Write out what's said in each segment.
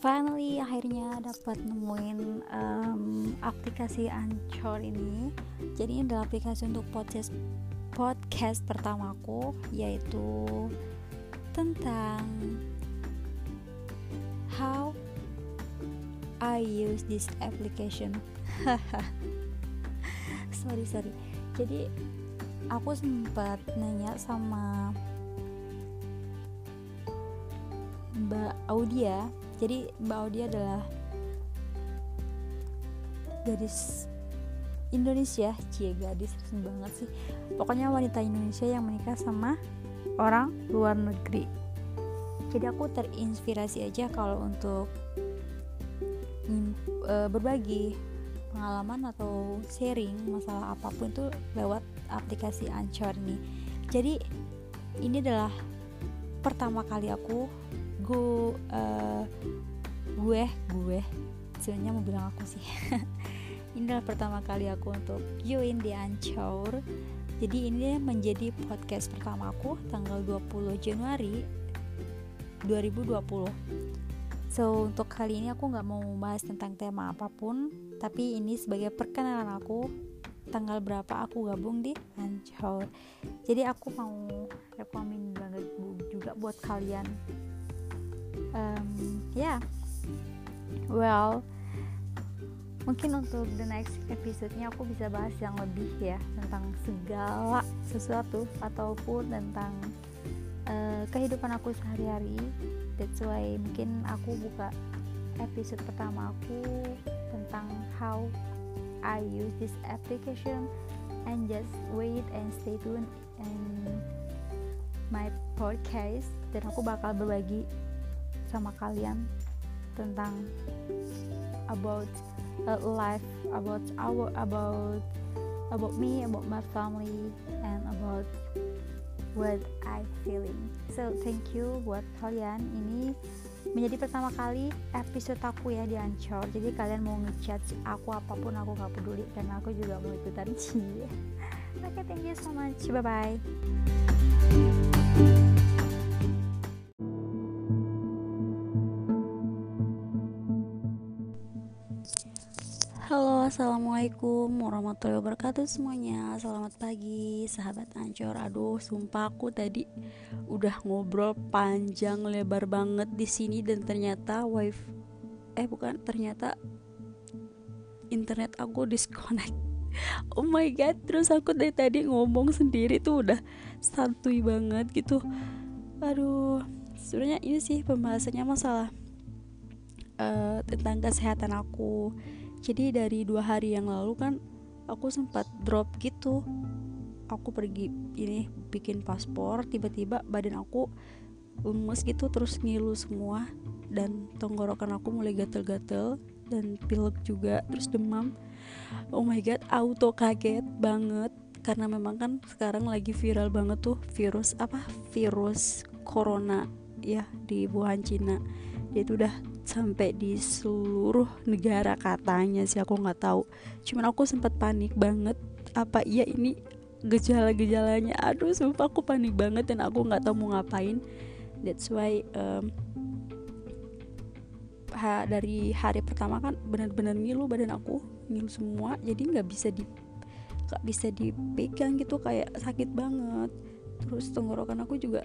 finally akhirnya dapat nemuin um, aplikasi Anchor ini. Jadi ini adalah aplikasi untuk podcast podcast pertamaku yaitu tentang how I use this application. Sorry sorry. Jadi aku sempat nanya sama Mbak Audia jadi Mbak Audia adalah gadis Indonesia. Cie gadis banget sih. Pokoknya wanita Indonesia yang menikah sama orang luar negeri. Jadi aku terinspirasi aja kalau untuk e, berbagi pengalaman atau sharing masalah apa pun itu lewat aplikasi Anchor nih. Jadi ini adalah pertama kali aku gue uh, gue gue. Sebenarnya mau bilang aku sih. Ini adalah pertama kali aku untuk join di Anchor jadi ini menjadi podcast pertama aku tanggal 20 Januari 2020 so untuk kali ini aku nggak mau bahas tentang tema apa pun tapi ini sebagai perkenalan aku tanggal berapa aku gabung di Anchor jadi aku mau rekomen banget juga buat kalian. Um, ya. yeah. Well mungkin untuk the next episode-nya aku bisa bahas yang lebih ya tentang segala sesuatu ataupun tentang uh, kehidupan aku sehari-hari. That's why mungkin aku buka episode pertama aku tentang how I use this application and just wait and stay tuned and my podcast. Dan aku bakal berbagi sama kalian tentang about uh, life about our about about me about my family and about what I feeling. So thank you buat kalian. Ini menjadi pertama kali episode aku ya di Anchor. Jadi kalian mau ngechat aku apa pun aku gak peduli karena aku juga mau ikutan sih. Oke okay, thank you so much. Bye bye Halo assalamualaikum warahmatullahi wabarakatuh semuanya. Selamat pagi sahabat ancor Aduh sumpah aku tadi udah ngobrol panjang lebar banget di sini Dan ternyata wifi Eh bukan ternyata internet aku disconnect. Oh my god terus aku dari tadi ngomong sendiri tuh udah santuy banget gitu. Aduh sebenarnya ini sih pembahasannya masalah uh, tentang kesehatan aku jadi dari dua hari yang lalu kan aku sempat drop gitu. Aku pergi ini bikin paspor tiba-tiba badan aku lemes gitu terus ngilu semua. Dan tenggorokan aku mulai gatel-gatel dan pilek juga terus demam. Oh my god auto kaget banget. Karena memang kan sekarang lagi viral banget tuh virus apa? Virus corona ya di Wuhan Cina. Dia itu udah sampai di seluruh negara katanya sih aku nggak tahu. Cuman aku sempat panik banget apa iya ini gejala-gejalanya? Aduh sumpah aku panik banget dan aku nggak tahu mau ngapain. That's why um, ha, dari hari pertama kan benar-benar ngilu badan aku ngilu semua. Jadi nggak bisa di nggak bisa dipegang gitu kayak sakit banget. Terus tenggorokan aku juga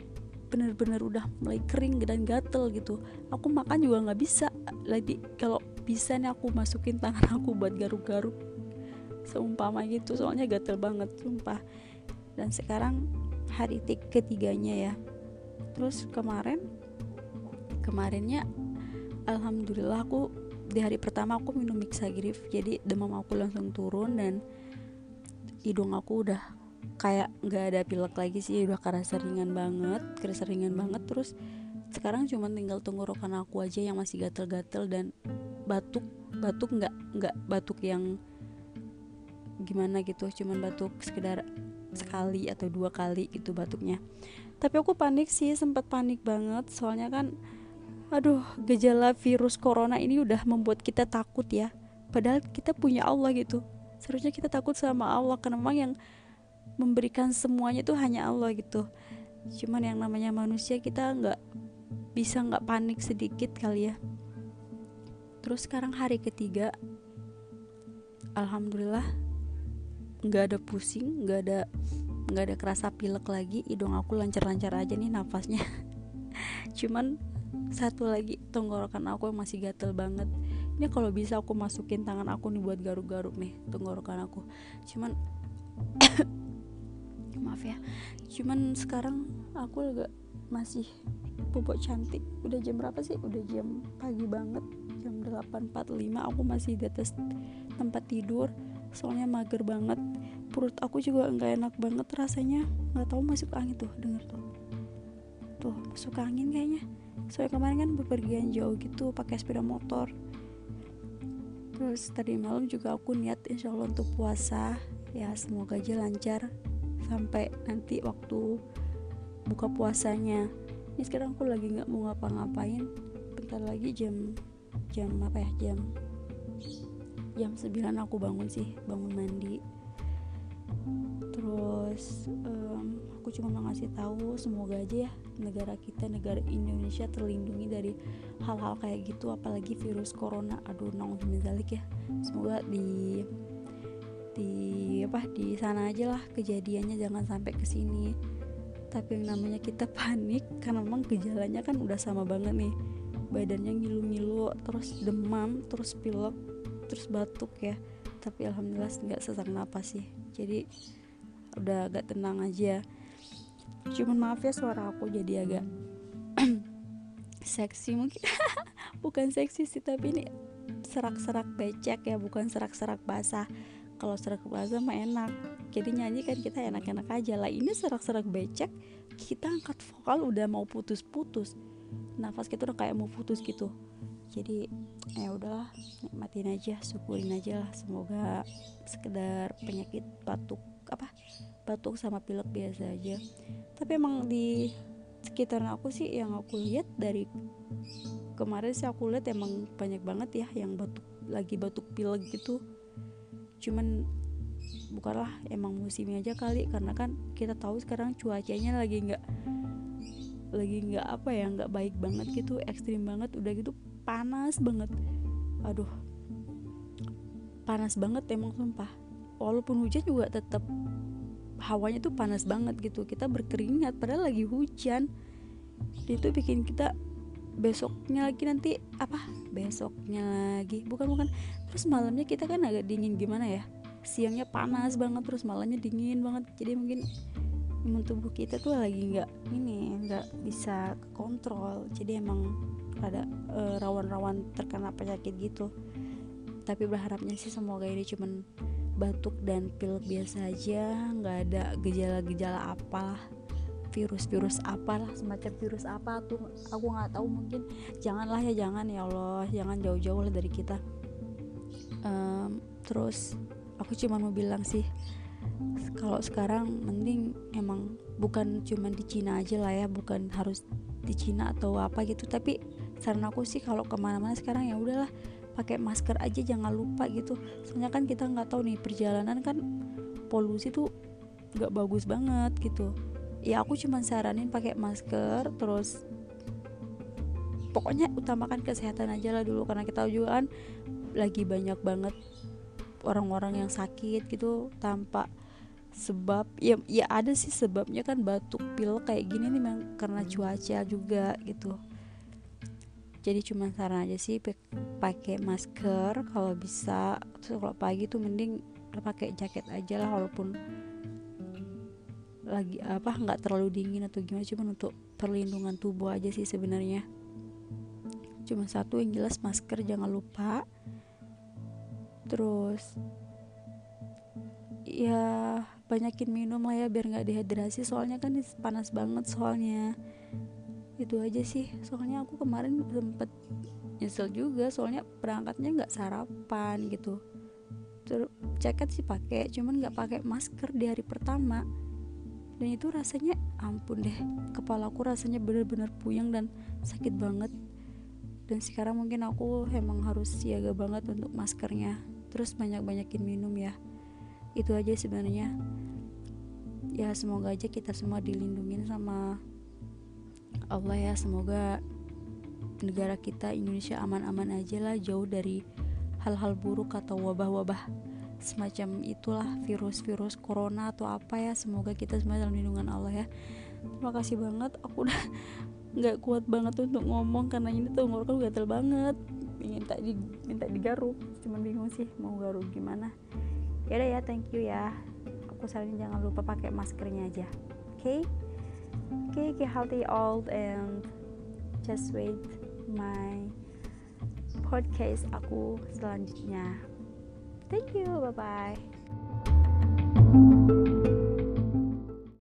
bener-bener udah mulai kering dan gatel gitu. Aku makan juga nggak bisa. Lagi kalau bisa nih aku masukin tangan aku buat garuk-garuk. Seumpama gitu soalnya gatel banget sumpah. Dan sekarang hari ketiganya ya. Terus kemarin kemarinnya alhamdulillah aku di hari pertama aku minum mixagrip jadi demam aku langsung turun dan hidung aku udah kayak nggak ada pilek lagi sih udah kerasa ringan banget kerasa ringan banget. Terus sekarang cuma tinggal tenggorokan aku aja yang masih gatel-gatel dan batuk batuk nggak nggak batuk yang gimana gitu cuman batuk sekedar sekali atau dua kali gitu batuknya. Tapi aku panik sih sempat panik banget soalnya kan aduh gejala virus corona ini udah membuat kita takut ya. Padahal kita punya Allah gitu. Seharusnya kita takut sama Allah karena memang yang memberikan semuanya itu hanya Allah gitu. Cuman yang namanya manusia kita nggak bisa nggak panik sedikit kali ya. Terus sekarang hari ketiga alhamdulillah nggak ada pusing nggak ada nggak ada kerasa pilek lagi. Hidung aku lancar-lancar aja nih nafasnya. Cuman satu lagi tenggorokan aku yang masih gatel banget. Ini kalau bisa aku masukin tangan aku nih buat garuk-garuk nih tenggorokan aku. Cuman maaf ya. Cuman sekarang aku agak masih bobot cantik. Udah jam berapa sih? Udah jam pagi banget. Jam 8.45 aku masih di atas tempat tidur. Soalnya mager banget. Perut aku juga nggak enak banget rasanya. Nggak tahu masuk angin tuh denger tuh. Tuh masuk angin kayaknya. Soalnya kemarin kan bepergian jauh gitu pakai sepeda motor. Terus tadi malam juga aku niat insya Allah untuk puasa. Ya semoga aja lancar sampai nanti waktu buka puasanya. Ini sekarang aku lagi nggak mau ngapa-ngapain. Bentar lagi jam jam apa ya jam jam 9 aku bangun sih bangun mandi. Terus um, aku cuma mau ngasih tahu semoga aja ya negara kita negara Indonesia terlindungi dari hal-hal kayak gitu apalagi virus corona. Aduh nong ya. Semoga di di apa di sana aja lah kejadiannya jangan sampai ke sini. Tapi yang namanya kita panik karena memang gejalanya kan udah sama banget nih. Badannya ngilu-ngilu terus demam terus pilek terus batuk ya. Tapi alhamdulillah nggak sesak napas sih. Jadi udah agak tenang aja. Cuman maaf ya suara aku jadi agak seksi mungkin. Bukan seksi sih tapi ini serak-serak becek ya bukan serak-serak basah kalau serak basah mah enak. Jadi nyanyi kan kita enak-enak aja lah. Ini serak-serak becek kita angkat vokal udah mau putus-putus. Nafas kita udah kayak mau putus gitu. Jadi ya udahlah nikmatin aja syukurin aja lah. Semoga sekedar penyakit batuk apa batuk sama pilek biasa aja. Tapi emang di sekitar aku sih yang aku lihat dari kemarin sih aku lihat emang banyak banget ya yang batuk lagi batuk pilek gitu cuman bukanlah emang musimnya aja kali karena kan kita tahu sekarang cuacanya lagi nggak lagi nggak apa ya nggak baik banget gitu ekstrim banget udah gitu panas banget. Aduh panas banget emang sumpah. Walaupun hujan juga tetap hawanya tuh panas banget gitu. Kita berkeringat padahal lagi hujan. Itu bikin kita besoknya lagi nanti apa besoknya lagi. Bukan bukan. Terus malamnya kita kan agak dingin gimana ya? Siangnya panas banget terus malamnya dingin banget. Jadi mungkin imun tubuh kita tuh lagi nggak ini nggak bisa kontrol jadi emang ada rawan rawan-rawan terkena penyakit gitu. Tapi berharapnya sih semoga ini cuman batuk dan pilek biasa aja. Nggak ada gejala-gejala apalah virus-virus apalah semacam virus apa tuh aku nggak tahu mungkin janganlah ya jangan ya Allah jangan jauh-jauh lah dari kita. Um, terus aku cuma mau bilang sih kalau sekarang mending emang bukan cuma di Cina aja lah ya bukan harus di Cina atau apa gitu tapi saran aku sih kalau ke mana-mana sekarang ya udahlah pakai masker aja jangan lupa gitu. Soalnya kan kita nggak tahu nih perjalanan kan polusi tuh nggak bagus banget gitu ya aku cuma saranin pakai masker terus pokoknya utamakan kesehatan aja lah dulu karena kita juga kan lagi banyak banget orang-orang yang sakit gitu tanpa sebab ya ya ada sih sebabnya kan batuk pil kayak gini nih memang karena cuaca juga gitu. Jadi cuma saran aja sih pakai masker kalau bisa terus kalau pagi tuh mending pakai jaket aja lah walaupun lagi apa nggak terlalu dingin atau gimana cuma untuk perlindungan tubuh aja sih sebenarnya. Cuma satu yang jelas masker jangan lupa. Terus ya banyakin minum lah ya biar nggak dehidrasi. Soalnya kan panas banget soalnya. Itu aja sih. Soalnya aku kemarin sempet nyesel juga soalnya berangkatnya nggak sarapan gitu. Terus jaket sih pakai cuman nggak pakai masker di hari pertama dan itu rasanya ampun deh kepalaku rasanya bener-bener puyeng dan sakit banget. Dan sekarang mungkin aku emang harus siaga banget untuk maskernya. Terus banyak-banyakin minum ya. Itu aja sebenarnya. Ya semoga aja kita semua dilindungin sama Allah ya. Semoga negara kita Indonesia aman-aman aja lah jauh dari hal-hal buruk atau wabah-wabah semacam itulah virus-virus corona atau apa ya. Semoga kita semua dalam lindungan Allah ya. Terima kasih banget. Aku udah nggak kuat banget untuk ngomong karena ini tuh ngorok gatel banget. Minta di minta digaruk. Cuman bingung sih mau garuk gimana. Ya udah ya thank you ya. Aku saranin jangan lupa pakai maskernya aja. Oke? Okay? oke okay, healthy old and just wait my podcast aku selanjutnya thank you. Bye bye